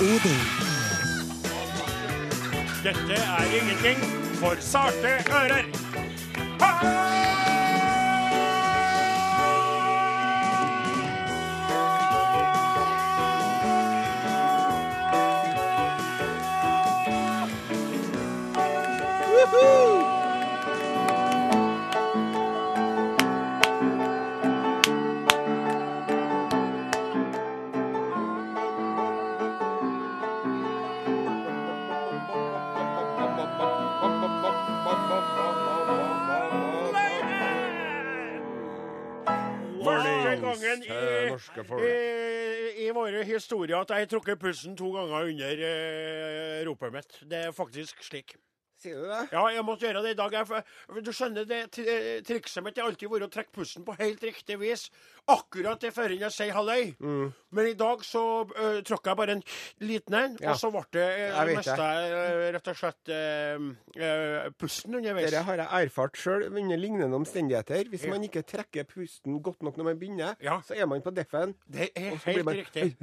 Odin. Dette er ingenting for sarte ører. Første norske det. i, i våre historier at jeg har trukket pusten to ganger under uh, ropet mitt. Det er faktisk slik. Sier du det? Ja, jeg måtte gjøre det i dag. Jeg, for- du skjønner, det tri- trikset mitt har alltid vært å trekke pusten på helt riktig vis. Akkurat det før jeg sier halløy. Mm. Men i dag så uh, tråkka jeg bare en liten en, Ja. og så ble det uh, mista jeg rett og slett uh, pusten underveis. Dette har jeg erfart sjøl under lignende omstendigheter. Hvis man ikke trekker pusten godt nok når man begynner, Ja. så er man på deffen. Det er helt man- riktig.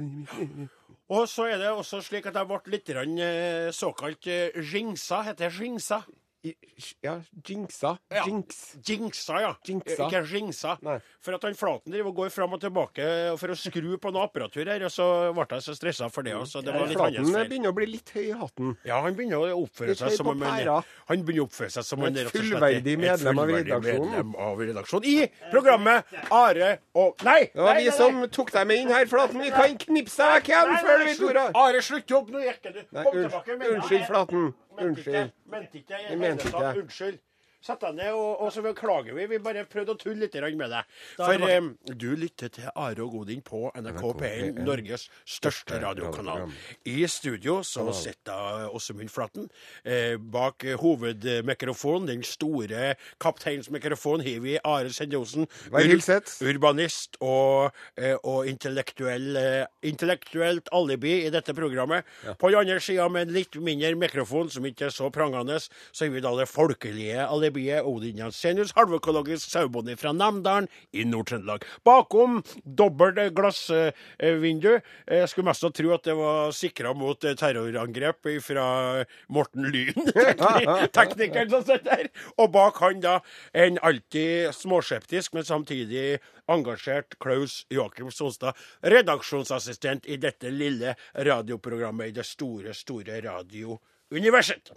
Og så er det også slik at jeg ble litt såkalt jingsa. Heter det jingsa? Ja, jinxa. Ja. Jinx. Jinxa, ja. Jinxa. Ikke jinxa. Nei. For at han Flaten driver og går fram og tilbake for å skru på noe apparatur her, og så ble jeg så stressa for det. Så det Flaten begynner å bli litt høy i hatten. Ja, han begynner å oppføre seg som en han, begynner å oppføre seg som er fullverdig medlem av redaksjonen. av redaksjonen. I programmet Are og Nei! Det var vi som tok deg med inn her, Flaten. Vi kan knipse deg hvem før du vi slutt. Are, slutt jobb! Nå gikk du. Kom tilbake. unnskyld, Flaten. Mente ikke, Unnskyld. mente ikke, jeg, jeg mente ikke. Unnskyld. Sett deg ned, og, og så beklager vi. Vi bare prøvde å tulle litt med deg. For det eh, du lytter til Are og Godin på NRK P1, Norges største radiokanal. I studio så sitter Åsemund Flaten. Eh, bak eh, hovedmikrofonen, den store kapteinsmikrofonen, har vi Are Sendiosen. Urbanist og, eh, og intellektuell, eh, intellektuelt alibi i dette programmet. På den andre sida, med en litt mindre mikrofon, som ikke er så prangende, så har vi da det folkelige alibiet Odin Jansenius, halvøkologisk sauebonde fra Namdalen i Nord-Trøndelag. Bakom dobbelt eh, glassvindu. Jeg skulle mest tro at det var sikra mot eh, terrorangrep fra Morten Lyn, teknikeren som sitter der. Og bak han da en alltid småskeptisk, men samtidig engasjert Klaus Joakim Sonstad, redaksjonsassistent i dette lille radioprogrammet i det store, store radiouniverset.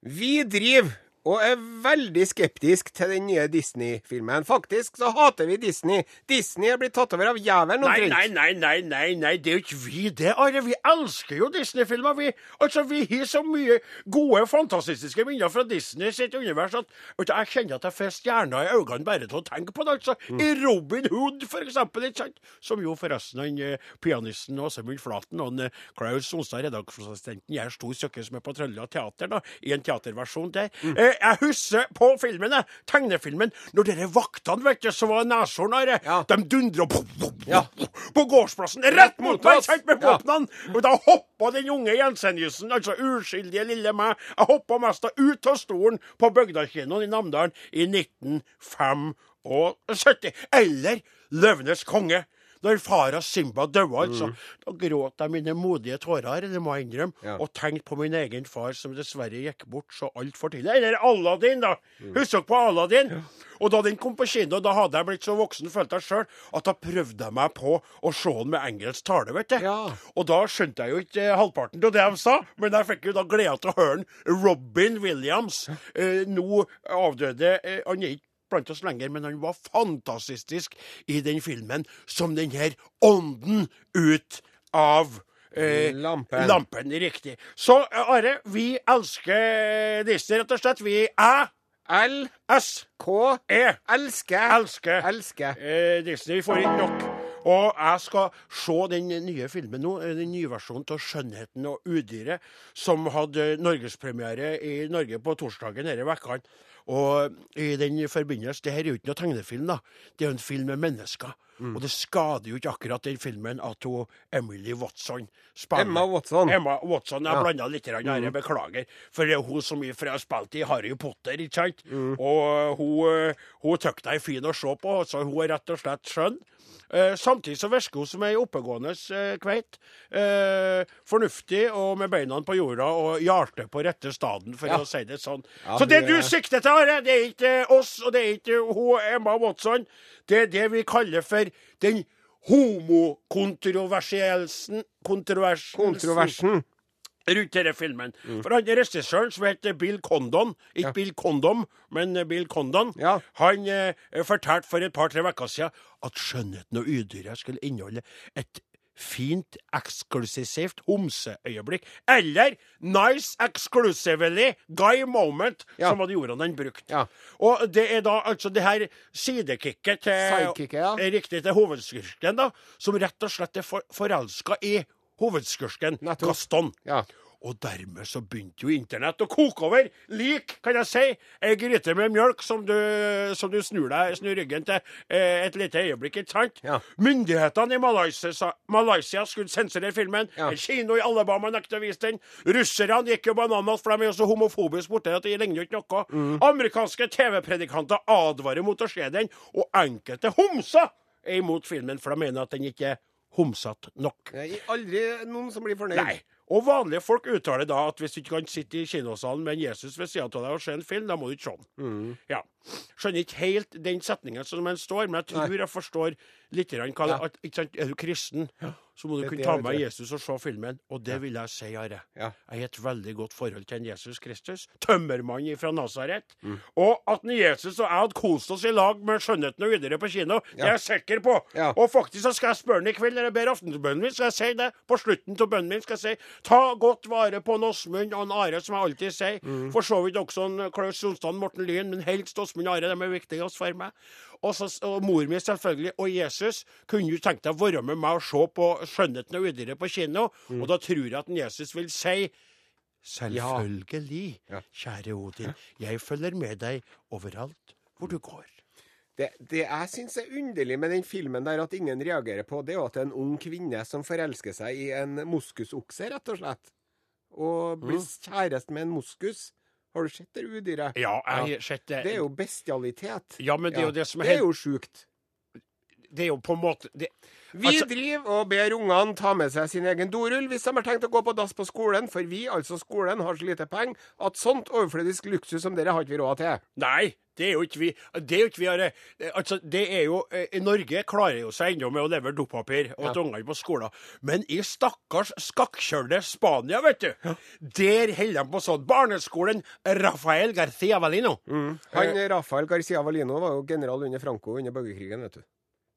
Vi driver og er veldig skeptisk til den nye Disney-filmen. Faktisk så hater vi Disney. Disney er blitt tatt over av jævelen omtrent. nei, nei, nei, nei, nei, det er jo ikke vi det, Are. Vi elsker jo Disney-filmer, vi. Altså, vi har så mye gode, fantastiske minner fra Disney sitt univers at jeg kjenner at jeg får stjerner i øynene bare til å tenke på det. altså. I Robin Hood, for eksempel, ikke sant? Som jo forresten han eh, pianisten Åsemund Flaten og eh, Klaus Sonstad, redaksjonsassistenten, gjør stor søkkes med på Trøndelag Teater, da, i en teaterversjon der. Eh, jeg husker på filmen, jeg, tegnefilmen, når dere vaktene, vet du, som var neshorn, Are, Ja. de dundra på, Ja. på gårdsplassen, rett mot meg, sant, med Ja. våpnene. Og da hoppa den unge Jenseniussen, altså uskyldige lille meg, jeg hoppa mest da ut av stolen på Bygdakinoen i Namdalen i 1975. Eller Løvenes konge. Når fara Simba døde, altså. Da gråt jeg mine modige tårer, det må jeg innrømme, Ja. og tenkte på min egen far som dessverre gikk bort så altfor tidlig. Eller Aladdin, da! Husk dere på Aladdin? Og da den kom på kino, da hadde jeg blitt så voksen, følte jeg sjøl, at da prøvde jeg meg på å se den med engelsk tale, vet du. Ja. Og da skjønte jeg jo ikke eh, halvparten av det de sa, men jeg fikk jo da gleda til å høre. Robin Williams, eh, nå avdøde eh, Han er ikke blant oss lenger, men han var fantastisk i den filmen som den her ånden ut av eh, Lampen. Lampen, riktig. Så eh, Are, vi elsker Disney, rett og slett. Vi er L, S, K, E. elsker. Elsker Elsker. eh, Disney. Vi får ikke nok. Og jeg skal se den nye filmen nå, eh, den nye versjonen av 'Skjønnheten og udyret', som hadde norgespremiere i Norge på torsdagen denne vekka. Og i den forbindelse Det her er jo ikke noe tegnefilm, da. Det er jo en film med mennesker. Mm. Og det skader jo ikke akkurat den filmen at hun Emily Watson spiller. Emma Watson. Emma Watson. Jeg Ja. Mm. blanda litt her, jeg beklager. For det er hun som jeg har spilt i Harry Potter, ikke sant? Mm. Og hun, hun tykte jeg deg fin å se på, så hun er rett og slett skjønn. Eh, samtidig så virker hun som ei oppegående eh, kveit. Eh, fornuftig og med beina på jorda og hjertet på rette staden, for Ja. å si det sånn. Ja, så det du er- sikter til, Are, det er ikke oss, og det er ikke hun Emma Watson. Det er det vi kaller for den homokontroversielsen Kontroversen Kontroversen. Rundt denne filmen. For han regissøren som heter Bill Condon, ikke Ja. Bill Condom, men eh, Bill Condon, Ja. han eh, fortalte for et par-tre uker siden at 'Skjønnheten og udyret' skulle inneholde et fint, eksklusivt homseøyeblikk. Eller 'nice exclusively guy moment', Ja. som var de ordene han brukte. Ja. Og det er da altså det her sidekicket til ja. er riktig til hovedskurken, da, som rett og slett er for, forelska i hovedskursken Gaston. Ja. Og dermed så begynte jo internett å koke over. Lik, kan jeg si, ei gryte med mjølk som du, som du snur, deg, snur ryggen til eh, et lite øyeblikk, ikke sant? Ja. Myndighetene i Malaysia, sa- Malaysia skulle sensurere filmen. Ja. En kino i Alabama nekta å vise den. Russerne gikk jo bananas, for de er jo så homofobiske borte at det ligner jo ikke noe. Mm. Amerikanske TV-predikanter advarer mot å se den, og enkelte homser er imot filmen, for de mener at den ikke er homsete nok. Er aldri noen som blir fornøyd. Nei. Og vanlige folk uttaler da at hvis du ikke kan sitte i kinosalen med en Jesus ved sida av deg og se en film, da må du ikke se den. Ja. Skjønner ikke helt den setningen som den står, men jeg tror jeg forstår litt grann hva Ja. at? Er du kristen, så må du Det- kunne ta med. Jesus og se filmen. Og det vil jeg si, Are. Ja. Jeg har et veldig godt forhold til en Jesus Kristus. Tømmermann fra Nasaret. Mm. Og at en Jesus og jeg hadde kost oss i lag med skjønnheten og videre på kino, det er jeg sikker på. Ja. Og faktisk så skal jeg spørre ham i kveld, når jeg ber aftenbønnen min, skal jeg si det. På slutten av bønnen min skal jeg si ta godt vare på Åsmund og en Are, som jeg alltid sier. Mm. For så vidt også en Klaus Sonstad, Morten Lyn, men helst Åsmund Are. De er viktigst for meg. Og, så, og mor mi, selvfølgelig, og Jesus. Kunne du tenkt deg å være med meg og se på skjønnheten og udyret på kino? Mm. Og da tror jeg at Jesus vil si Selvfølgelig, Ja. kjære Odin. Jeg følger med deg overalt hvor du går. Det, det jeg syns er underlig med den filmen der at ingen reagerer på, det er jo at det er en ung kvinne som forelsker seg i en moskusokse, rett og slett. Og blir kjæreste med en moskus. Har du sett det udyret? Ja, jeg har sett det. Det er jo bestialitet. Ja, men det er jo det som er helt... Det er jo sjukt. Det er jo på en måte det, Vi Altså- driver og ber ungene ta med seg sin egen dorull hvis de har tenkt å gå på dass på skolen, for vi, altså skolen, har så lite penger at sånt overflødisk luksus som dere har ikke vi råd til. Nei, det er jo ikke vi. Det er jo ikke vi har Altså, det er jo eh, I Norge klarer jo seg ennå med å levere dopapir og Ja. ungene på skolen. Men i stakkars skakkjørte Spania, vet du, der holder de på sånn. Barneskolen Rafael Garcia Valino. Han Rafael Garcia Valino var jo general under Franco under borgerkrigen, vet du.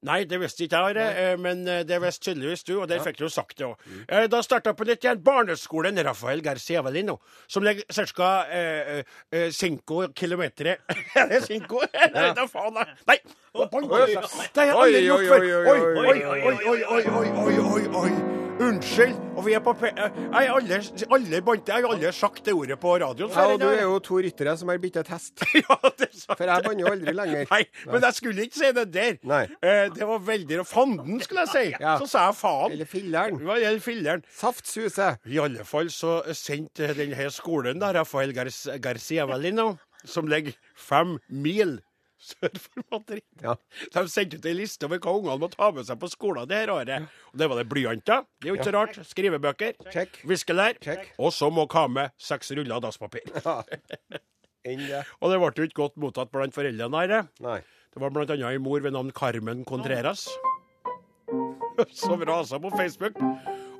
Nei, det visste ikke jeg, Are, eh, men eh, det visste tydeligvis du, og der fikk du sagt det òg. Mm. Da starta på nytt igjen Barneskolen Rafael Garciavalino, som ligger ca. Eh, eh, cinco kilometer Er det cinco? Nei, da faen, jeg. Nei! Oi, oi, oi, Det har jeg aldri Oi, gjort oi, før. oi, Oi, oi, oi, oi, oi, oi, oi, oi, oi, oi, oi. Unnskyld. Og vi er på P... Jeg har aldri, aldri, aldri sagt det ordet på radioen Ja, og du er jo to ryttere som har byttet hest. Ja, det er sant. For jeg banner jo aldri lenger. Nei, men jeg skulle ikke si det der. Nei. Eh, det var veldig Fanden, skulle jeg si. Ja. Så sa jeg faen. Eller filleren. Hva gjelder filleren? Saftsuse. I alle fall så sendte denne skolen, da, Rafael Gar Garcia Valino, som ligger fem mil sør for Madrid Ja. De sendte ut ei liste over hva ungene må ta med seg på skolen det her året. Og Det var det blyanter. Det er jo ikke så rart. Skrivebøker. Check. Viskelær. Check. Og så må ha med seks ruller dasspapir. Ja. Og det ble jo ikke godt mottatt blant foreldrene her. Nei. Det var annet en mor ved navn Carmen Contreras. Som rasa på Facebook.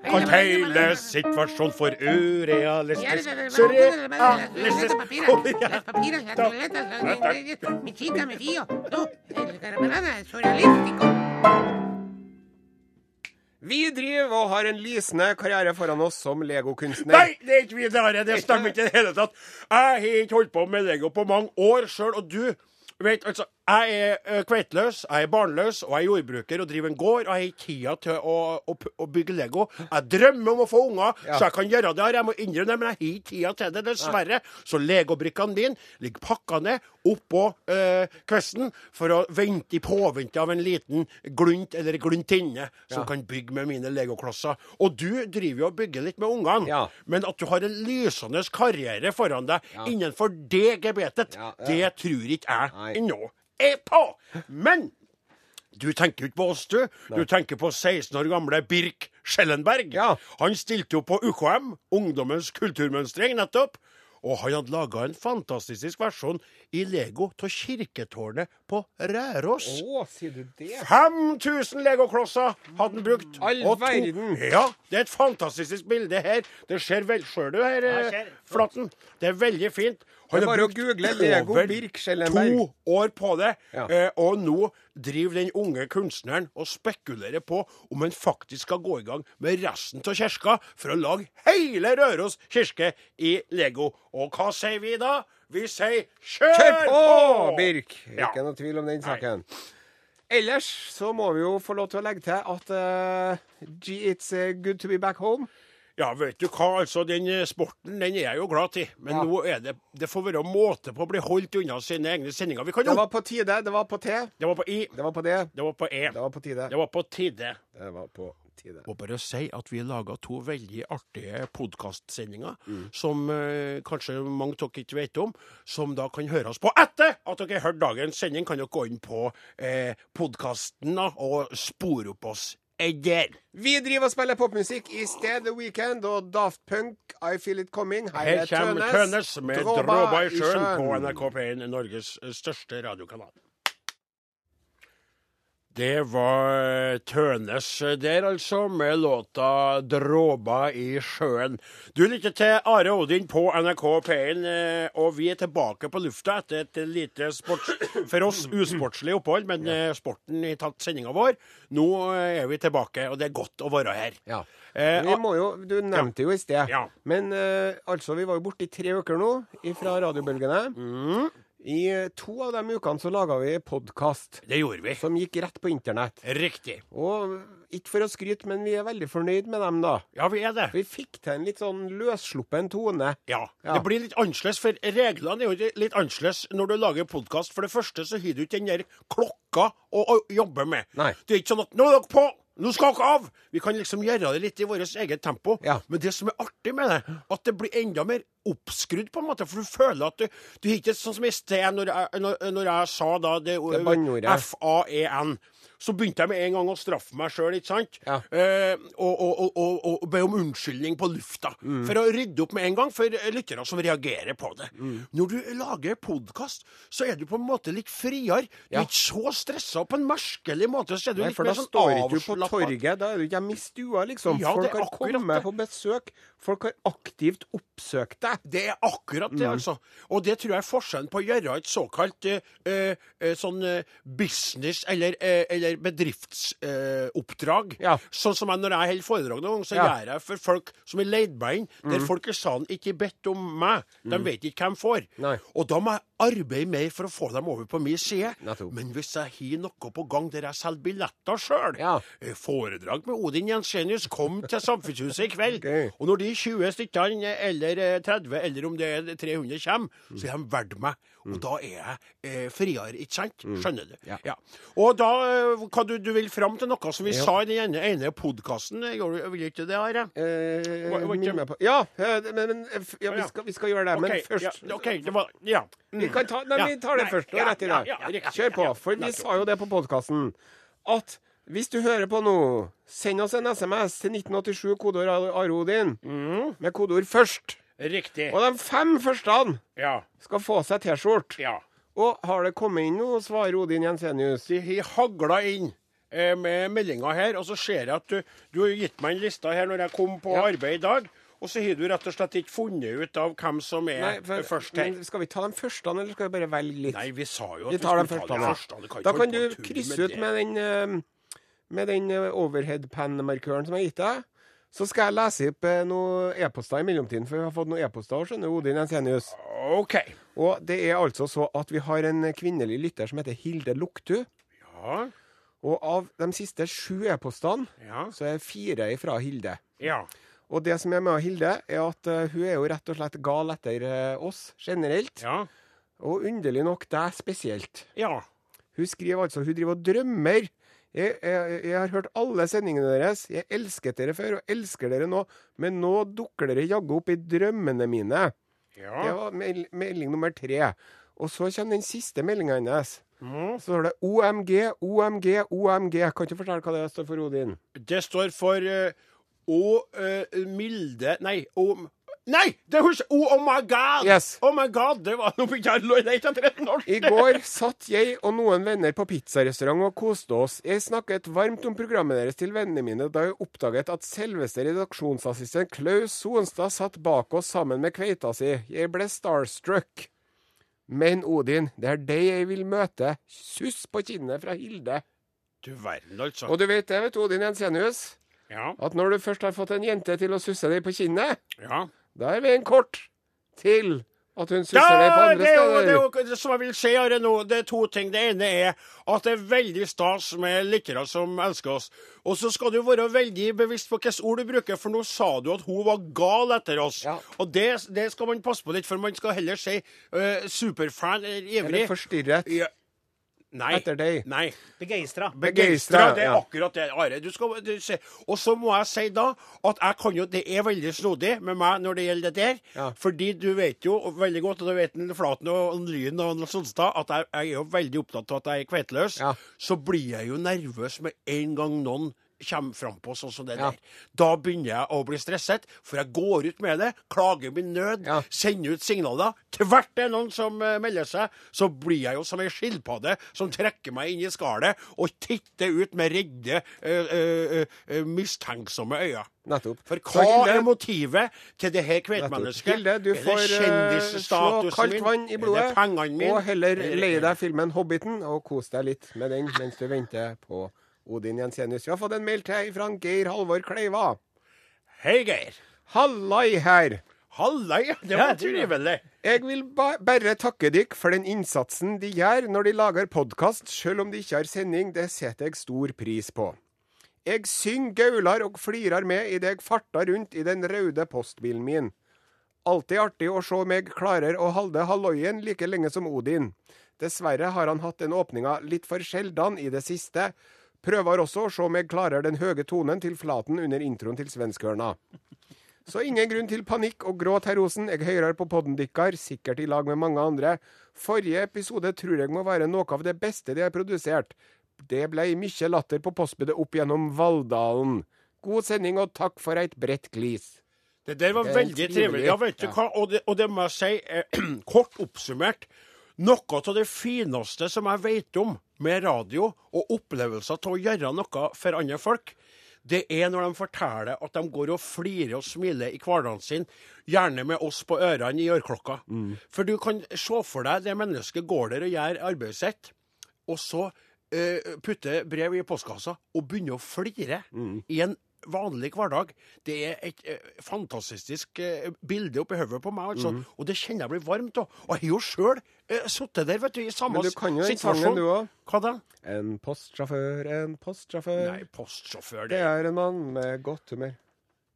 Hele situasjonen for urealistisk. Vi driver og har en lysende karriere foran oss som legokunstner. Nei, det er ikke vi, Are. Det stemmer ikke i det hele tatt. Jeg har ikke holdt på med Lego på mange år sjøl, og du vet, altså, jeg er kveitløs, kveiteløs, jeg er barnløs, og jeg er jordbruker og driver en gård. Og jeg har ikke tida til å, å, å bygge Lego. Jeg drømmer om å få unger, Ja. så jeg kan gjøre det her. Jeg må innrømme det, men jeg har ikke tida til det, dessverre. Så legobrikkene mine ligger pakka ned oppå uh, kvisten for å vente i påvente av en liten glunt eller gluntinne som Ja. kan bygge med mine legoklosser. Og du driver jo og bygger litt med ungene. Ja. Men at du har en lysende karriere foran deg innenfor det gebetet, det tror ikke jeg ennå er på. Men Du tenker jo ikke på oss, du. Du tenker på 16 år gamle Birk Schellenberg. Ja. Han stilte jo på UKM, Ungdommens kulturmønstring, nettopp. Og han hadde laga en fantastisk versjon i Lego av kirketårnet på Røros. Å, sier du det? 5000 legoklosser hadde han brukt. All Og to- verden. Ja, det er et fantastisk bilde her. Det ser vel Ser du her, eh. Flatten? Det er veldig fint. Er har brukt google Lego over. To år på det, Ja. eh, og nå driver den unge kunstneren og spekulerer på om han faktisk skal gå i gang med resten av kirka for å lage hele Røros kirke i Lego. Og hva sier vi da? Vi sier kjør, Kjør på, Birk! Ja. Ikke noe tvil om den saken. Ellers så må vi jo få lov til å legge til at uh, it's eh, good to be back home. Ja, vet du hva, altså, den eh, sporten den er jeg jo glad til. Men Ja. nå er det Det får være måte på å bli holdt unna sine egne sendinger. Vi kan Det var på tide, det var på T, Det var på I, det var på D, det var på E. det var på tide. Det var på tide. Det var på tide. Og bare si at vi laga to veldig artige podkastsendinger, Mm. som eh, kanskje mange av dere ikke vet om, som da kan høres på etter at dere har hørt dagens sending. Kan dere gå inn på eh, podkasten og spore opp oss der. Vi driver og spiller popmusikk i sted The Weekend og Daft Punk, I Feel It Coming. Her Her kommer Tønes med Dråba i sjøen på sjøen. NRK P1, Norges eh, største radiokanal. Det var Tønes der, altså, med låta 'Dråba i sjøen'. Du lytter til Are Odin på NRK P1, eh, og vi er tilbake på lufta etter et lite sports, for oss usportslig opphold, men eh, sporten har tatt sendinga vår. Nå eh, er vi tilbake, og det er godt å være her. Ja. Eh, Vi må jo, Du nevnte jo i sted, Ja. men eh, altså, vi var jo borte i tre uker nå fra radiobølgene. Mm. I eh, to av de ukene så laga vi podkast det gjorde vi. som gikk rett på internett. Riktig. Og ikke for å skryte, men vi er veldig fornøyd med dem, da. Ja, vi er det. Vi fikk til en litt sånn løssluppen tone. Ja, Ja. det blir litt annerledes, for reglene er jo litt annerledes når du lager podkast. For det første så har du ikke den der klokka å, å jobbe med. Nei. Det er ikke sånn at 'nå er dere på', 'nå skal dere av'. Vi kan liksom gjøre det litt i vårt eget tempo. Ja. Men det som er artig med det, at det blir enda mer oppskrudd, på en måte. For du føler at du Du ikke sånn som i sted, når jeg, når, når jeg sa da det, Det. F-A-E-N. Så begynte jeg med en gang å straffe meg sjøl, ikke sant? Ja. Eh, og, og, og, og, be om unnskyldning på lufta. Mm. For å rydde opp med en gang for lyttere som reagerer på det. Mm. Når du lager podkast, så er du på en måte litt friere. Du er ikke så stressa på en merkelig måte. Så er du Nei, litt for mer da sånn står ikke du på torget. Da er du ikke hjemme i stua, liksom. Ja, Folk har kommet på besøk. Folk har aktivt oppsøkt deg. Det er akkurat Mm. det, altså. Og det tror jeg er forskjellen på å gjøre et såkalt uh, uh, sånn uh, business- eller, eller bedriftsoppdrag. Ja. Sånn som jeg, når jeg holder foredrag noen ganger, så Ja. gjør jeg for folk som er leid meg inn, der folk i salen ikke bedt om meg. De vet ikke hvem får. Nei. Og da må jeg arbeide mer for å få dem over på min side. Men hvis jeg har noe på gang der jeg selger billetter sjøl, Ja. foredrag med Odin Jensenius, kom til Samfunnshuset i kveld. Okay. Og når de 20 stykkene, eller eh, 30, eller om det er 300 kommer, så er de verdt meg. Og da er jeg eh, friere, ikke sant? Skjønner du? Ja. Og da, eh, hva du, du vil fram til noe som vi Ja. sa i den ene, ene podkasten, vil ikke det, Are? Eh. Ja, eh, men, men eh, ja, vi, skal, vi skal gjøre det. Men først ja, OK, det var Ja. Mm. Kan ta, nei, vi tar det først og rett i det. Kjør på. For vi sa jo det på podkasten at hvis du hører på nå, send oss en SMS til 1987, kodeord Arodin, Mm. med kodeord 'først'. Riktig. Og de fem første Ja. skal få seg T-skjorte. ja. Og har det kommet inn noe, svarer Odin Jensenius. De har hagla inn eh, med meldinga her, og så ser jeg at du, du har gitt meg en liste her når jeg kom på Ja. arbeid i dag. Og så har du rett og slett ikke funnet ut av hvem som er Nei, for, først her. men skal vi ta de første, eller skal vi bare velge litt? Nei, vi sa jo at vi tar de første. første. Kan da kan du krysse med ut med den, eh, med den eh, overhead-pen-markøren som jeg har gitt deg. Så skal jeg lese opp eh, noen e-poster i mellomtiden, for vi har fått noen e-poster, skjønner du, Odin Ensenius. OK. Og det er altså så at vi har en kvinnelig lytter som heter Hilde Luktu. Ja. Og av de siste sju e-postene, Ja. så er fire fra Hilde. Ja. Og det som er med Hilde, er at eh, hun er jo rett og slett gal etter eh, oss generelt. Ja. Og underlig nok deg spesielt. Ja. Hun skriver altså Hun driver og drømmer. Jeg, jeg, jeg har hørt alle sendingene deres. Jeg elsket dere før og elsker dere nå, men nå dukker dere jaggu opp i drømmene mine. Ja. Det var mel melding nummer tre. Og så kommer den siste meldinga hennes. Så står det OMG, OMG, OMG. Kan ikke fortelle hva det står for, Odin? Det står for eh, Å uh, milde Nei, og Nei! Det husker Oh, oh my God! Yes. Oh my God, det var noe jeg. I går satt jeg og noen venner på pizzarestaurant og koste oss. Jeg snakket varmt om programmet deres til vennene mine da jeg oppdaget at selveste redaksjonsassistent Klaus Sonstad satt bak oss sammen med kveita si. Jeg ble starstruck. Men Odin, det er deg jeg vil møte. Suss på kinnet fra Hilde. Du verden, altså. Og du vet det, vet du, Odin Jensenius, Ja. at når du først har fått en jente til å susse deg på kinnet, ja. da er vi en kort til at hun susser deg på andre det jo, steder. det jo det som jeg vil si her nå, det er to ting. Det ene er at det er veldig stas med lyttere som elsker oss. Og så skal du være veldig bevisst på hvilke ord du bruker, for nå sa du at hun var gal etter oss. Ja. Og det, det skal man passe på litt, for man skal heller si uh, superfan eller ivrig. Eller forstyrret Ja. Nei. etter deg. Nei. Begeistra. Begeistra, Det er ja. akkurat det, Are. Du skal, du, se. Og så må jeg si da at jeg kan jo, det er veldig snodig med meg når det gjelder det der. Ja. Fordi du vet jo veldig godt, og det vet en Flaten og en Lyn og en Sonstad, at jeg, jeg er jo veldig opptatt av at jeg er kveiteløs. Ja. Så blir jeg jo nervøs med en gang noen kommer frampå sånn som det der. Da begynner jeg å bli stresset, for jeg går ut med det, klager min nød, sender ut signaler. Tvert det er noen som eh, melder seg, så blir jeg jo som ei skilpadde som trekker meg inn i skallet og titter ut med redde, øh, øh, øh, mistenksomme øyne. Nettopp. For hva Hilde- er motivet til det her kveitmennesket? Hilde, du Er får slå kaldt vann i blodet, og heller leie deg filmen 'Hobbiten' og kos deg litt med den mens du venter på Odin Jensenius. Vi har fått en mail til fra Geir Halvor Kleiva. Hei, Geir. Hallai her! Hallai. Det var ja. trivelig. Jeg vil ba bare takke dere for den innsatsen de gjør når de lager podkast, selv om de ikke har sending. Det setter jeg stor pris på. Jeg synger, gaular og flirer med idet jeg farter rundt i den røde postbilen min. Alltid artig å se meg klarer å holde halloien like lenge som Odin. Dessverre har han hatt den åpninga litt for sjeldan i det siste. Prøver også å se om jeg klarer den høye tonen til Flaten under introen til Svenskørna. Så ingen grunn til panikk og gråt, herr Osen. Jeg hører på podden deres, sikkert i lag med mange andre. Forrige episode tror jeg må være noe av det beste de har produsert. Det blei mye latter på postbudet opp gjennom Valldalen. God sending og takk for eit bredt glis. Det der var Det veldig trivelig. Ja, vet du hva? Og det, og det må jeg si, eh, kort oppsummert, noe av det fineste som jeg vet om med radio og opplevelser til å gjøre noe for andre folk, det er når de forteller at de går og flirer og smiler i hverdagen sin, gjerne med oss på ørene i øreklokka. For du kan se for deg det mennesket går der og gjør arbeidet sitt, og så uh, putter brev i postkassa og begynner å flire i en vanlig hverdag. Det er et eh, fantastisk eh, bilde oppi hodet på meg, altså. Og det kjenner jeg blir varmt av. Og jeg har jo sjøl eh, sittet der, vet du, i samme Men du kan jo den sangen, du òg. Hva da? En postsjåfør, en postsjåfør. Nei, postsjåfør. Det Det, er en mann med godt humør.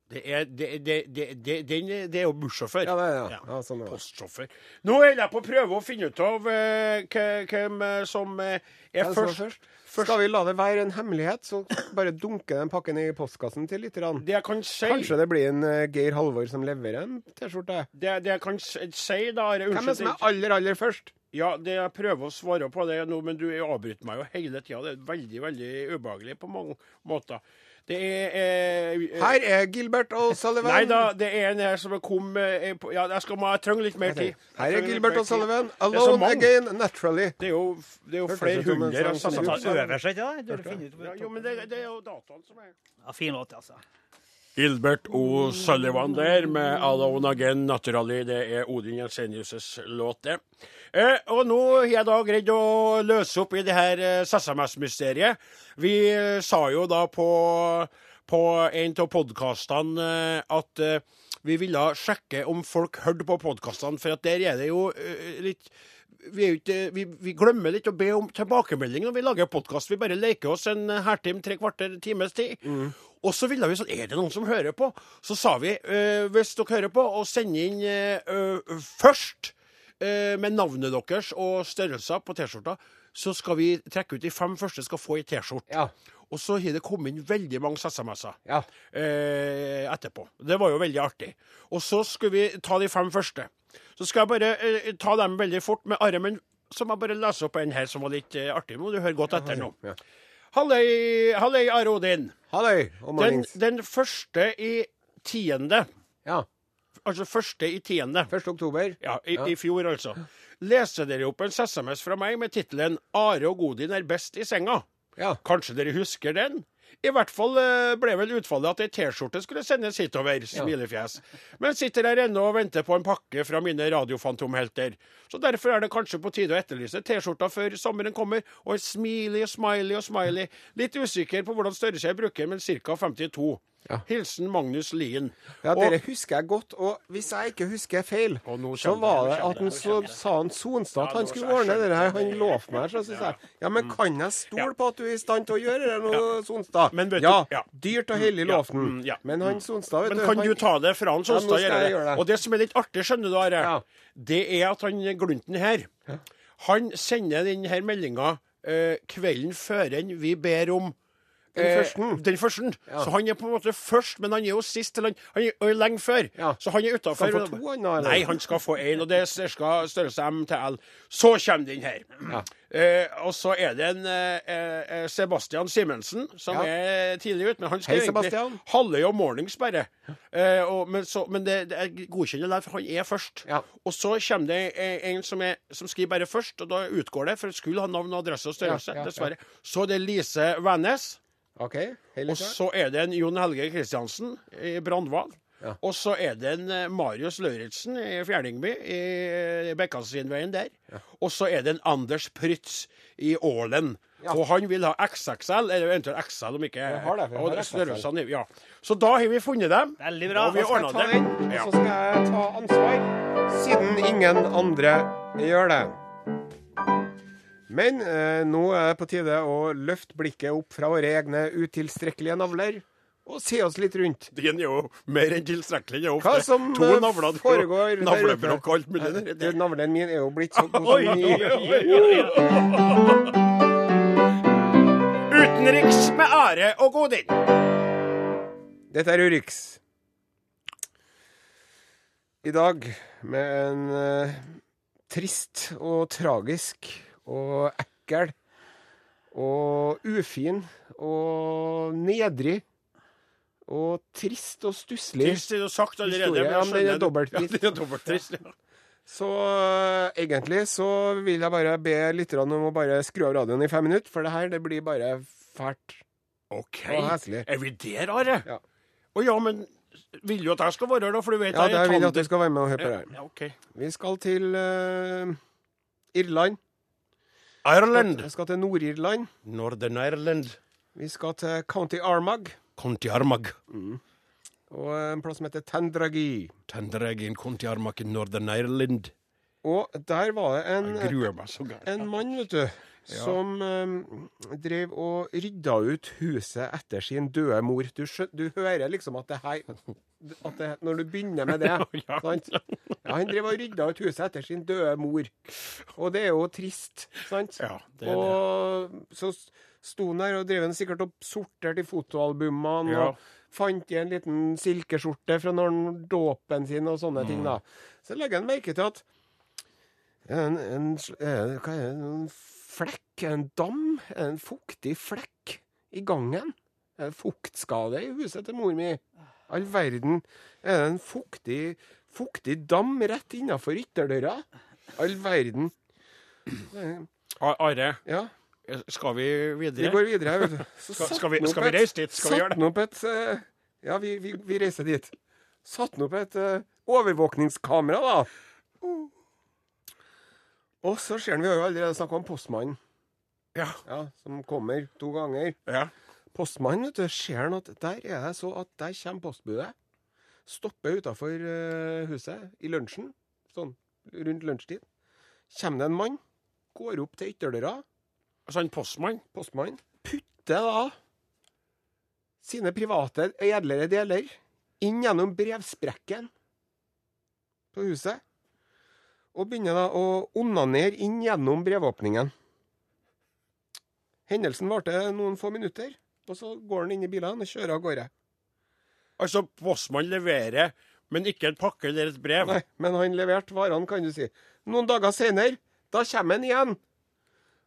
Det, er, det, det, det, det, det er jo bussjåfør. Ja, er. Ja. Ja, sånn er. Postsjåfør. Nå holder jeg på å prøve å finne ut av uh, hvem som uh, er først. først? Skal vi la det være en hemmelighet, så bare dunke den pakken i postkassen til litt? grann? Det jeg kan si Kanskje det blir en uh, Geir Halvor som leverer en T-skjorte? det, det jeg kan si, da Are, Hvem er det som er aller, aller først? Ja, det jeg prøver å svare på det nå, men du avbryter meg jo hele tida. Det er veldig, veldig ubehagelig på mange måter. Det er eh, eh, Her er Gilbert og Sullivan. Nei da, det er en her som kom eh, på, Ja, jeg skal må, jeg trenger litt mer tid. Jeg Her er Gilbert og Sullivan. Det Alone again, naturally. Det er jo, det er jo flere hundre. som øver seg finner ut Ja, jo, men det, det er jo dataen som er Ja, fin låt, altså. Gilbert O. Sullivan der med 'Alone Again Naturally'. Det er Odin Jensenius' låt, det. Eh, og nå har jeg da greid å løse opp i det her eh, SMS-mysteriet. Vi eh, sa jo da på, på en av podkastene eh, at eh, vi ville sjekke om folk hørte på podkastene, for at der er det jo eh, litt vi, er jo ikke, vi, vi glemmer litt å be om tilbakemelding når vi lager podkast. Vi bare leker oss en halvtime, tre kvarter, times tid. Og så ville vi sånn Er det noen som hører på? Så sa vi øh, hvis dere hører på, og send inn øh, først med navnet deres og størrelser på T-skjorta, så skal vi trekke ut de fem første skal få ei T-skjorte. Ja. Og så har det kommet inn veldig mange SMS-er Ja. eh, etterpå. Det var jo veldig artig. Og så skulle vi ta de fem første. Så skal jeg bare eh, ta dem veldig fort med armen. så må jeg bare lese opp en her som var litt eh, artig. Må du høre godt etter nå. Ja. Halløy, halløy, Are Odin. Halløy Den, den første i tiende, Ja. Altså første i tiende, 1. oktober. ja, i, i fjor altså, leser dere opp en SMS fra meg med tittelen 'Are og Godin er best i senga'. Ja. Kanskje dere husker den? I hvert fall eh, ble vel utfallet at ei T-skjorte skulle sendes hitover. Smilefjes. Men sitter her ennå og venter på en pakke fra mine radiofantomhelter. Så derfor er det kanskje på tide å etterlyse T-skjorta før sommeren kommer. Og smiley og smiley og smiley. Litt usikker på hvordan størrelse jeg bruker, men ca. 52. Ja. Hilsen Magnus Lien. Ja, Og- Dere husker jeg godt. Og hvis jeg ikke husker feil, så var det, at han så sa han Sonstad at Ja, han skulle ordne det her. Han lovte meg så synes jeg. Ja, men kan jeg stole på at du er i stand til å gjøre det nå, Sonstad? Men vet du- ja, ja. dyrt og hellig Ja, lovte han. mm, ja. Men han Sonstad, vet Men du kan han, du ta det fra han Ja, nå Sonstad? skal gjøre jeg det? gjøre det. Og det som er litt artig, skjønner du, Are, Ja. det er at han Glunten her, han sender denne meldinga eh, kvelden før en vi ber om Den eh, første. Den første. Ja. Så han er på en måte først, men han er jo sist. Til han, han er lenge før. Ja. Så han er utafor. Skal han få to, han eller? Nei, han skal få én, og det er størrelse M til L. Så kommer den her. Ja. Eh, og så er det en eh, eh, Sebastian Simensen som er tidlig ute. Men han skal Hei, egentlig halve om mornings, bare. Eh, og, men så, men det, det er godkjenner der, for han er først. Ja. Og så kommer det en som, er, som skriver bare først, og da utgår det, for det skulle ha navn, og adresse og størrelse. Dessverre. Så er det Lise Wærnes. OK, hei Og så er det en Jon Helge Kristiansen i Brandval. Ja. Og så er det en eh, Marius Lauritzen i Fjerdingby, i Bekkasinveien der. Og så er det en Anders Prytz i Ålen. Ja. Og han vil ha XXL, eller eventuelt XL om ikke Jeg har det, jeg har XXL. ja. Så da har vi funnet dem. Veldig bra. Og vi ordna den, og så skal jeg ta ansvar, siden ingen andre gjør det. Men eh, nå er det på tide å løfte blikket opp fra våre egne utilstrekkelige navler og se oss litt rundt. Den er jo mer enn tilstrekkelig. Det er Hva ofte som to eh, navler foregår navlebrokk og alt mulig. Eh, der. Du, Navlen min er jo blitt så god som ny. Utenriks med Are og Godin. Dette er Urix. I dag med en eh, trist og tragisk og ekkel og ufin og nedrig og trist og stusslig. Trist er sagt allerede. Historie, ja, men den er dobbelt dobbelttrist. Ja, dobbelttrist. Ja. Så eh, egentlig så vil jeg bare be lytterne om å bare skru av radioen i fem minutter, for det her det blir bare fælt OK. og heslig. Er vi der, Are? Ja. Å ja, men vil du at jeg skal være her, da? For du vet Ja, jeg det er vil jeg at tander- du skal være med og høre på det her. Ja, okay. Vi skal til uh, Irland. Ireland. Vi skal til Nord-Irland. Northern Ireland. Vi skal til County Armagh County Armagh. og en plass som heter Tendragi. Tendragi County Armagh i Northern Ireland. Og der var det en, en mann, vet du, som eh, drev og rydda ut huset etter sin døde mor. Du, du hører liksom at det her at det, Når du begynner med det Ja. sant? Ja, Han drev og rydda ut huset etter sin døde mor. Og det er jo trist, sant? Ja, det er det. så sto han der og drev han sikkert opp sorterte i fotoalbumene. Ja. og Fant i en liten silkeskjorte fra når han dåpen sin og sånne ting. Mm. da. Så legger han merke til at en, en, eh, det? En flekk? En dam? En fuktig flekk i gangen? En fuktskade i huset til mor mi? All verden. Er det en fuktig, fuktig dam rett innafor ytterdøra? All verden. Are, Ja. skal vi Vi videre? går videre vet du. Så Skal- skal vi- skal vi reise dit? Skal vi gjøre det? Opp et eh, Ja, vi, vi, vi reiser dit. Satte han opp et uh, overvåkningskamera, da. Og så ser han, vi har jo allerede snakka om postmannen, Ja. ja, som kommer to ganger. ja. Postmannen, vet du, ser han at der er det så at der kommer postbudet. Stopper utafor huset i lunsjen, sånn rundt lunsjtid. Kommer det en mann, går opp til ytterdøra, Altså en postmann? postmann, putter da sine private edlere deler inn gjennom brevsprekken på huset. Og begynner da å onanere inn gjennom brevåpningen. Hendelsen varte noen få minutter, og så går han inn i bilene og kjører av gårde. Altså, postmannen leverer, men ikke en pakke eller et brev? Nei, men han leverte varene, kan du si. Noen dager senere Da kommer han igjen.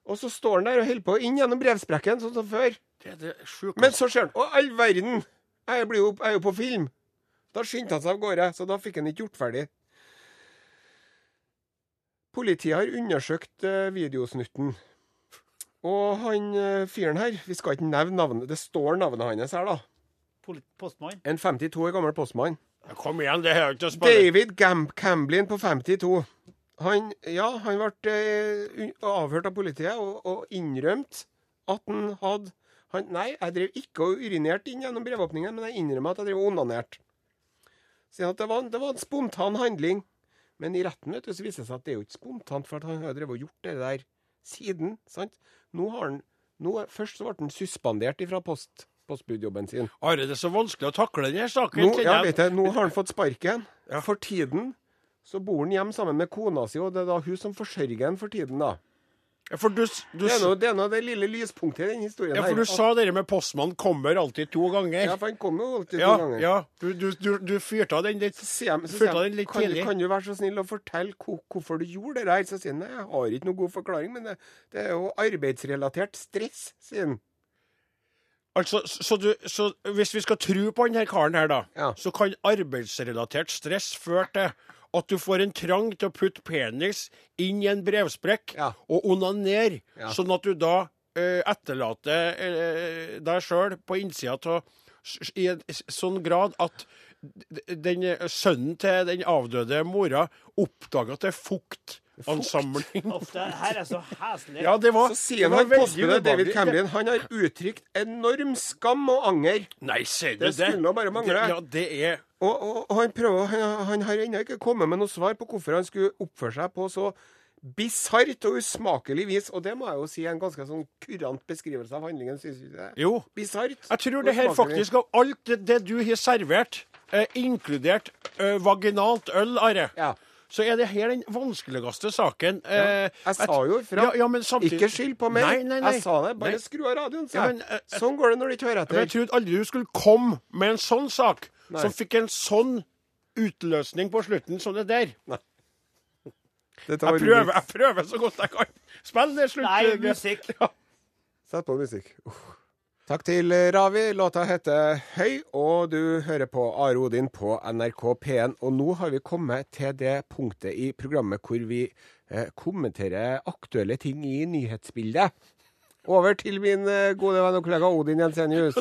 Og så står han der og holder på inn gjennom brevsprekken, sånn som før. Det er det. Men så ser han Å, all verden! Jeg blir jo, jeg er jo på film. Da skyndte han seg av gårde, så da fikk han ikke gjort ferdig. Politiet har undersøkt eh, videosnutten. Og han eh, fyren her Vi skal ikke nevne navnet. Det står navnet hans her, da. Postmann. En 52 år gammel postmann. Ja, Kom igjen, det er jo ikke å spille. David Gamp Camblin på 52. Han, ja, han ble eh, avhørt av politiet og, og innrømt at han hadde han, Nei, jeg drev ikke og urinerte inn gjennom brevåpningen, men jeg innrømmer at jeg drev og onanerte. Det var, det var en spontan handling. Men i retten vet du, så viser det seg at det er jo ikke spontant, for at han har drevet og gjort det der siden. sant? Nå har han, nå, Først så ble han suspendert fra post, postbudjobben sin. Are, det er så vanskelig å takle denne saken. Nå, ja, vet jeg, nå har han fått sparken. For tiden så bor han hjemme sammen med kona si, og det er da hun som forsørger han for tiden, da. Ja, For du, du, Det er noe, det, er nå det lille lyspunktet i den historien ja, for du her. sa det med postmann kommer alltid to ganger. Ja, for han kommer jo alltid Ja, to ganger. ja. Du, du, du, du fyrte av den litt. Jeg, den litt kan, tidlig. kan du være så snill å fortelle hvor- hvorfor du gjorde det der? Så sier han nei, jeg har ikke noen god forklaring, men det, det er jo arbeidsrelatert stress, sier han. Altså, så, så, du, så hvis vi skal tro på denne karen her, da, Ja. så kan arbeidsrelatert stress føre til at du får en trang til å putte penis inn i en brevsprekk Ja. og onanere, Ja. sånn at du da eh, etterlater eh, deg sjøl på innsida av i en sånn grad at den eh, sønnen til den avdøde mora oppdager at det er fuktansamling. Uff, det her er så heslig. Ja, det var, Så sier han postbudet David ubehagelig. Han har uttrykt enorm skam og anger. Nei, ser du Det det? skulle nå bare mangle. Ja, det er Og, og, og han prøver, han, han har ennå ikke kommet med noe svar på hvorfor han skulle oppføre seg på så bisart og usmakelig vis. Og det må jeg jo si er en ganske sånn kurant beskrivelse av handlingen. Synes du det? Jo. Bisart. Jeg tror det her faktisk, av alt det, det du har servert, eh, inkludert eh, vaginalt øl, Are, Ja. Så er det her den vanskeligste saken. Ja. Jeg sa jo ifra. Ja, ja, samtidig Ikke skyld på meg. Nei, nei, nei. Jeg sa det. Bare Nei. skru av radioen, sa Ja, jeg. men, eh, eh, sånn går det når du ikke hører Men jeg trodde aldri du skulle komme med en sånn sak, Nei. som fikk en sånn utløsning på slutten som det der. Dette Jeg prøver, jeg prøver så godt jeg kan. Spill det slutt. Nei, musikk. Ja. Sett på musikk. Uff. Takk til Ravi. Låta heter Høy, og du hører på Are Odin på NRK P1. Og nå har vi kommet til det punktet i programmet hvor vi eh, kommenterer aktuelle ting i nyhetsbildet. Over til min eh, gode venn og kollega Odin Jensenius.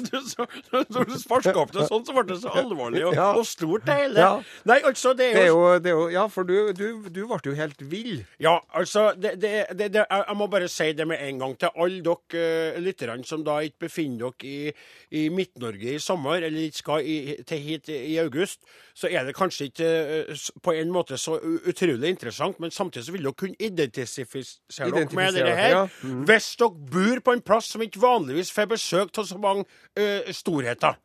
Når du sparka opp det sånn, så ble det så alvorlig og, Ja. og stort, det hele. Ja. Nei, altså, det er jo det er jo Ja, for du, du, du ble jo helt vill. Ja, altså det, det, jeg, må bare si det med en gang til alle dere uh, lytterne som da ikke befinner dere i, i Midt-Norge i sommer, eller ikke skal i, til hit i august, så er det kanskje ikke eh, på en måte så utrolig interessant, men samtidig så vil dere kunne identifisere dere med dette her. ja. Mm. Hvis dere bor på en plass som ikke vanligvis får besøk av så mange eh, storheter.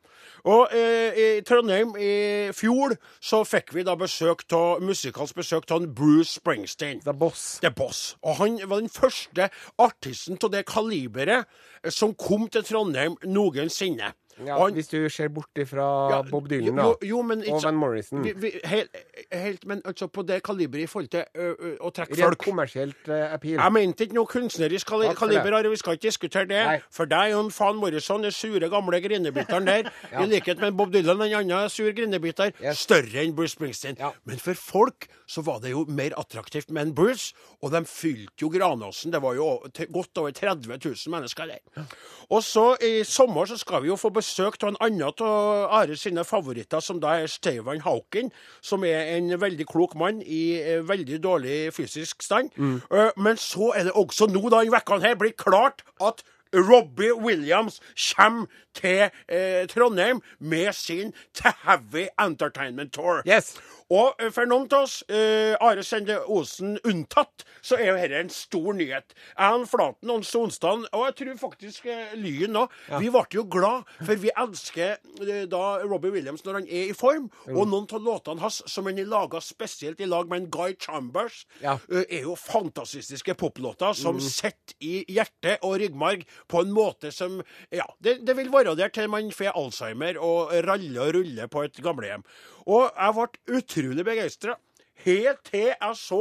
Og eh, i Trondheim i fjor så fikk vi da besøk av musikalsk besøk av Bruce Springsteen. The Boss. The Boss. Og han var den første artisten av det kaliberet som kom til Trondheim noensinne. Ja, han- hvis du ser bort ifra Ja, Bob Dylan, da. jo, jo, men og Van Morrison. vi, vi, helt, helt, men altså på det kaliberet i forhold til ø, ø, å trekke Rent folk. kommersielt eh, appeal. Jeg mente ikke noe kunstnerisk Takk kaliber, Are. Vi skal ikke diskutere det. Nei. For deg og Van Morrison, den sure, gamle grinebiteren der, i likhet med Bob Dylan, en annen sur grinebiter, Yes. større enn Bruce Springsteen. Ja. Men for folk så var det jo mer attraktivt med en Bruce, og de fylte jo Granåsen. Det var jo godt over 30 000 mennesker der. Og så i sommer så skal vi jo få besøk av en annen av Are sine favoritter, som da er Steivan Hauken, som er en veldig klok mann i eh, veldig dårlig fysisk stand. Mm. men så er det også nå da i vekkene her blitt klart at Robbie Williams kommer til eh, Trondheim med sin The Heavy Entertainment Tour. Yes. Og eh, for noen av oss, eh, Are Sende Osen unntatt, så er jo dette en stor nyhet. Jeg, Flaten og Sonstad, og jeg tror faktisk eh, Lyn òg, vi ble jo glad, for vi elsker eh, da Robbie Williams når han er i form. Og noen av låtene hans som han har laga spesielt i lag med en Guy Chambers, Ja. eh, er jo fantastiske poplåter som sitter i hjerte og ryggmarg på en måte som Ja, det, det vil være der til man får Alzheimer og raller og ruller på et gamlehjem. Og jeg ble utrolig begeistra. Helt til jeg så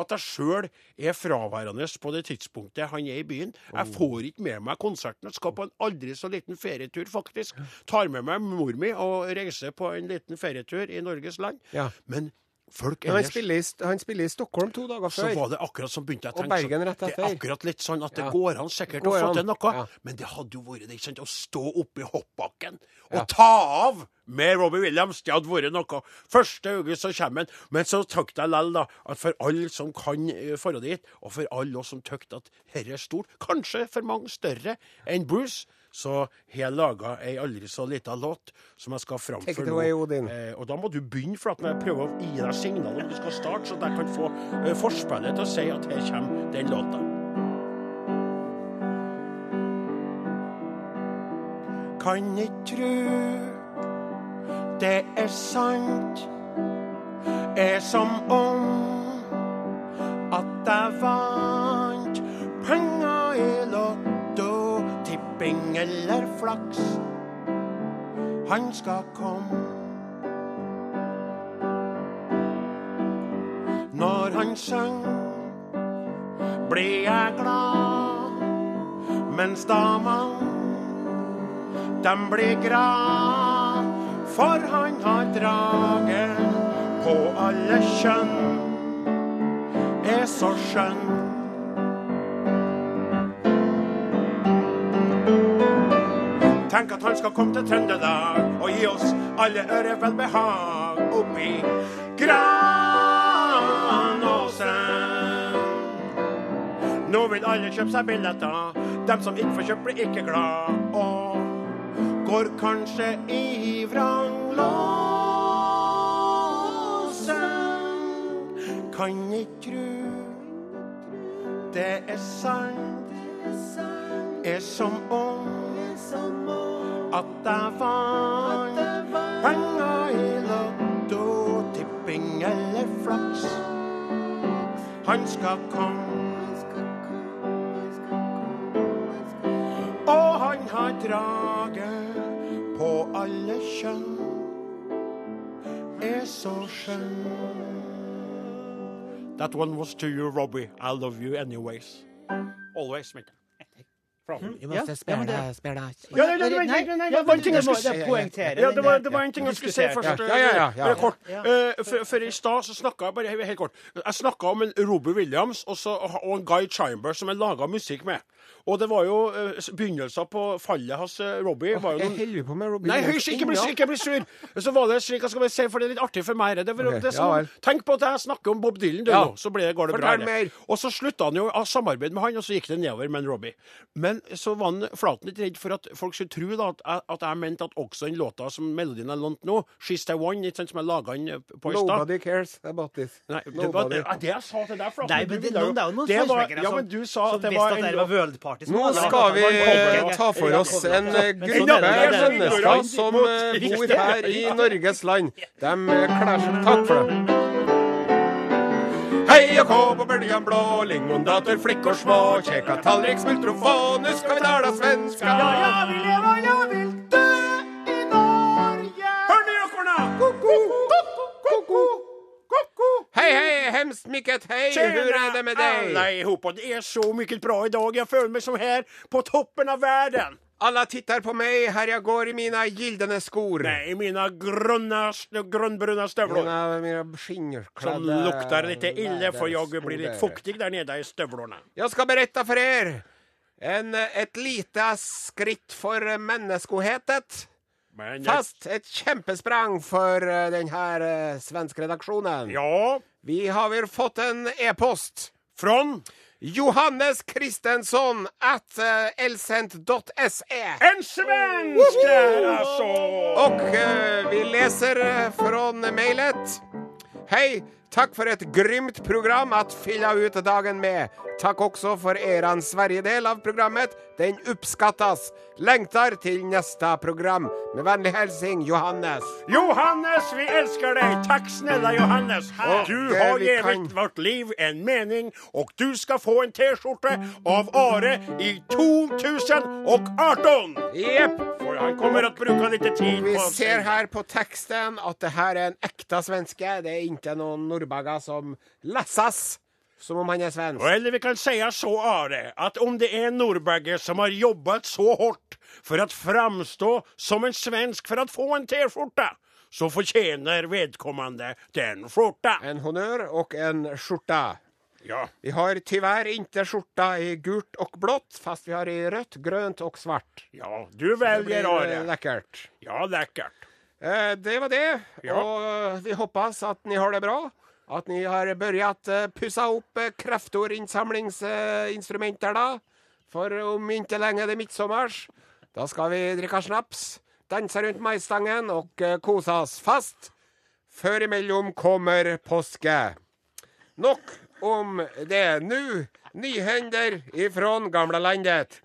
at jeg sjøl er fraværende på det tidspunktet han er i byen. Jeg får ikke med meg konserten. Jeg skal på en aldri så liten ferietur, faktisk. Tar med meg mor mi og reiser på en liten ferietur i Norges land. Ja. Men folk Men han ellers spiller, i, han spiller i Stockholm to dager før. så var det akkurat som begynte jeg å tenke sånn, Det er akkurat litt sånn at det Ja. går an sikkert Går å få til noe, Ja. men det hadde jo vært det, ikke sant, å stå oppe i hoppbakken og Ja. ta av med Robbie Williams. Det hadde vært noe. Første august så kommer han. Men så tenkte jeg likevel, at for alle som kan eh, dra dit, og for alle oss som tenkte at dette er stort, kanskje for mange større enn Bruce, så har jeg laga ei aldri så lita låt som jeg skal framføre nå. Eh, og da må du begynne, for at når jeg prøver å gi deg signal om du skal starte, så at jeg kan få eh, forspillet til å si at her kommer den låta. Kan ikke tru det er sant, er som om at jeg vant tipping eller flaks. Han skal komme. Når han synger, blir jeg glad, mens damene, dem blir glad, for han har draget på alle kjønn, er så skjønn. Tenk at han skal komme til Trøndelag og gi oss alle ørevelbehag oppi Granåsen. Nå vil alle kjøpe seg billetter. Dem som ikke får kjøpt, blir ikke glad. Og går kanskje i vranglåsen. Kan ikke tru det er sant, er som om at jeg vant penger i lotto, tipping eller flaks. Han skal komme, og han har draget på alle kjønn. Er så skjønn. That one was to you, Robbie. I love you anyways. Always, mente Fra- Du Ja, det- deg, spille deg. Ja, nei, ja, det var- Nei, nei, nei, ja, det var en ting jeg skulle si. Ja, det var, den det var en ting jeg skulle si først. Ja, ja, ja, ja. Bare kort. Eh, For, for i stad så snakka jeg bare helt kort. Jeg snakka om en Robbie Williams og, så, og en Guy Chimber som jeg laga musikk med. Og det var jo begynnelsen begynnelser på fallet hans eh, Robbie. var jo Jeg holder på med Robbie. Nei, hysj, ikke bli, ennå. ikke bli sur. Så var det slik jeg skal bare si, for det er litt artig for meg. Det, er okay. Det som, ja tenk på at jeg snakker om Bob Dylan, du, Ja. nå, så blir går det Fortell bra. mer. Og så slutta han jo av samarbeid med han, og så gikk det nedover med en Robbie. Men så var han Flaten litt redd for at folk skulle tro da, at, jeg, at jeg mente at også den låta som melodien er lånt nå, 'She's the One', ikke sant, som jeg laga den på i stad Nobody cares about this. Nei, det var det, det jeg sa til deg, Flaten. Nei, men det, ville det, noen, det er jo noen det var- Ja, men du sa som at det var det en var World Party. som Nå skal vi ta for oss en eh, sånn er gruppe er mennesker som eh, bor her i Norges land. De kler seg Takk for det. Hei og kå på bøljan blå, lingondater, flickor små, kjeka tallrik, smultrofon, nu skal vi tala svenska. Ja, ja, vi lever, ja, vil dø i Norge. Hør nå, jokkorna! Ko-ko, ko-ko, ko-ko. Hei, hei, hemskt mycket hei, hur er det med Alla Alle ihop, det er så mye bra i dag. Jeg føler meg som her på toppen av verden. Alla tittar på meg, her jeg går i mina gyldene skor. Nej, mine mina grønne, grønnbruna støvler. Mina, mina skinnklädda... Som luktar lite ille, for jeg blir litt där. fuktig der nede i støvlene. Jeg skal berette for er en, et lite skritt for menneskohetet. Fast et kjempesprang for denne svenske redaksjonen. Ja, Vi har vel fått en e-post. från Johannes Kristensson at uh, elsent.se. en svensk där alltså. Og uh, vi leser uh, mailet. Hei, takk for et ett grymt program at fylla ut dagen med. Takk også for eran Sverige-del av programmet. Den oppskattas. Lengtar til neste program. Med vennlig hilsen Johannes. Johannes, vi elsker deg! Takk snälla Johannes! Og Du eh, har gitt kan- vårt liv en mening og du skal få en t-skjorte av Are i 2018! Jepp. For han kommer å bruke litt tid Vi ser her på teksten at det her er en ekte svenske. Det er ikke noen nordbager som lesses som om han er svensk. Och Eller vi kan säga så, Are, att om det är en norrbagge som har jobbat så hårt för att framstå som en svensk för att få en t-skjorta, så förtjänar vedkommande den skjorta. En honnør og en skjorta. Ja. Vi har tyvärr inte skjorta i gult og blått, fast vi har i rødt, grønt og svart. ja, du väljer eh, Are. Lekkert. Ja, lekkert. Eh, det var det. Ja. Og vi hoppas at ni har det bra. At ni har begynt uh, pussa opp uh, kraftordinnsamlingsinstrumenter da. For om ikke lenge er det midtsommers. Da skal vi drikke snaps, danse rundt maistangen og uh, kose oss fast. Før imellom kommer påske. Nok om det. Nå nyhender ifrån gamlelandet.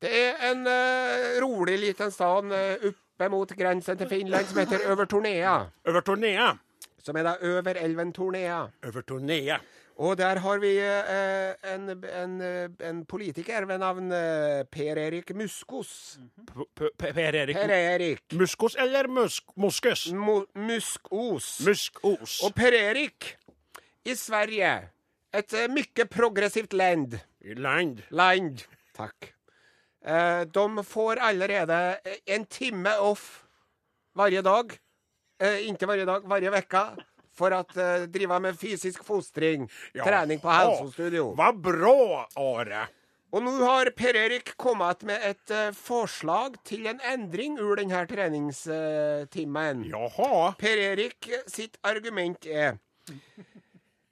Det er en eh, rolig liten stad oppe mot grensen til Finland som heter Øvertornea. Øvertornea. Som er da over elven Tornea. Øvertornea. Og der har vi eh, en, en, eh, en politiker ved navn eh, Per-Erik Muskos. P- P- Per-Erik Per-Erik Muskos eller musk Muskus? Mo Muskos. Muskos. Og Per-Erik i Sverige, et mye progressivt land land. Land. Takk. Eh, de får allerede eh, en time off hver dag. Eh, ikke hver dag, hver uke. For å eh, drive med fysisk fostring. Ja. Trening på helsestudio. Hva bra, Are. Og nå har Per-Erik kommet med et uh, forslag til en endring ur denne treningstimen. Jaha. Per-Erik sitt argument er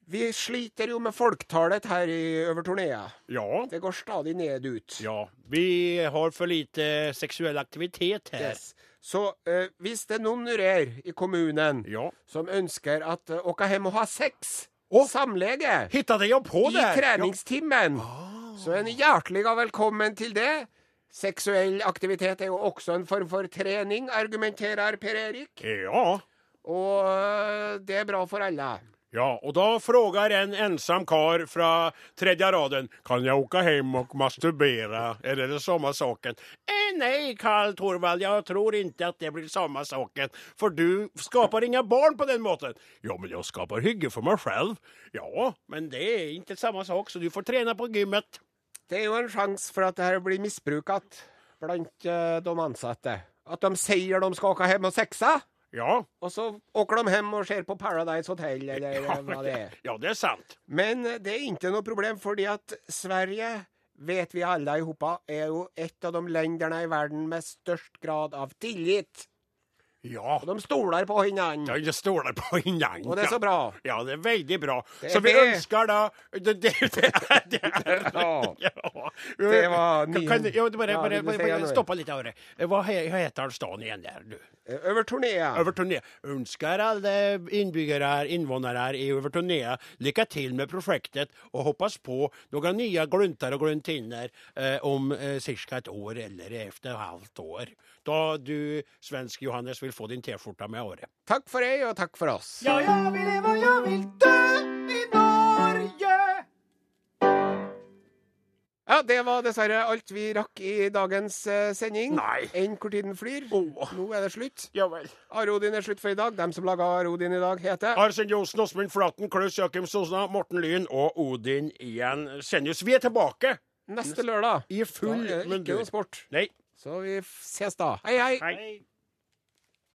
Vi sliter jo med folketallet her i Övertornea. Ja. Det går stadig ned ut. Ja. Vi har for lite seksuell aktivitet her. Yes. Så eh, hvis det er noen her i kommunen Ja. som ønsker at uh, åka hjem og ha sex, oh. samlege, Hittade jag på i det? treningstimen, så er dere hjertelig velkommen til det. Seksuell aktivitet er jo også en form for trening, argumenterer Per Erik. Ja. ja. Og uh, det er bra for alle. Ja, och då frågar en ensam kar från tredje raden, kan jag åka hem och masturbera? Är det samma saken? Eh, nej, Karl Torvald, jag tror inte att det blir samma saken. För du skapar inga barn på den måten. Ja, men jag skapar hygge för mig själv. Ja, men det är inte samma sak, så du får träna på gymmet. Det er jo en sjanse for at det her blir misbrukt blant eh, de ansatte. At de sier de skal åka hjem og sexe, Ja, og så åker de hjem og ser på Paradise Hotel, eller ja, hva det er. ja det er sant. Men det er ikke noe problem, fordi at Sverige, vet vi alle i hopa, er jo et av de landene i verden med størst grad av tillit. Ja, Og de stoler på hverandre. Ja, de stoler på hverandre. Og det er så bra. Ja, det er veldig bra. Det så vi det. ønsker da Det, det, Ja. Det var min... ny- kan, Ja, du bare säga bara, något? stoppa litt av det. Hva heter stan igjen der, du? Övertornea. Övertornea. Ønsker alle innbyggere, innvånere i Övertornea lykke til med prosjektet, og hoppas på noen nye gluntar og gluntinner eh, om eh, ca. et år eller et ett halvt år. Da du, svensk Johannes, vil få din T-skjorte med året. Takk for deg, og takk for oss. Ja, jeg vil leve, og jeg vil i Ja, det var dessverre alt vi rakk i dagens eh, sending. Nei. Enn hvor tiden flyr. Åh. Nå er det slutt. Ja vel. Arodin er slutt for i dag. Dem som laga Arodin i dag, heter Arsen Johnsen, Åsmund Flaten, Klaus Jakim Sosna, Morten Lyn og Odin igjen. Senjus, vi er tilbake neste lørdag. i full Da er det ikke mundur. noe sport. Nei. Så vi ses da. Hei, hei. Hei.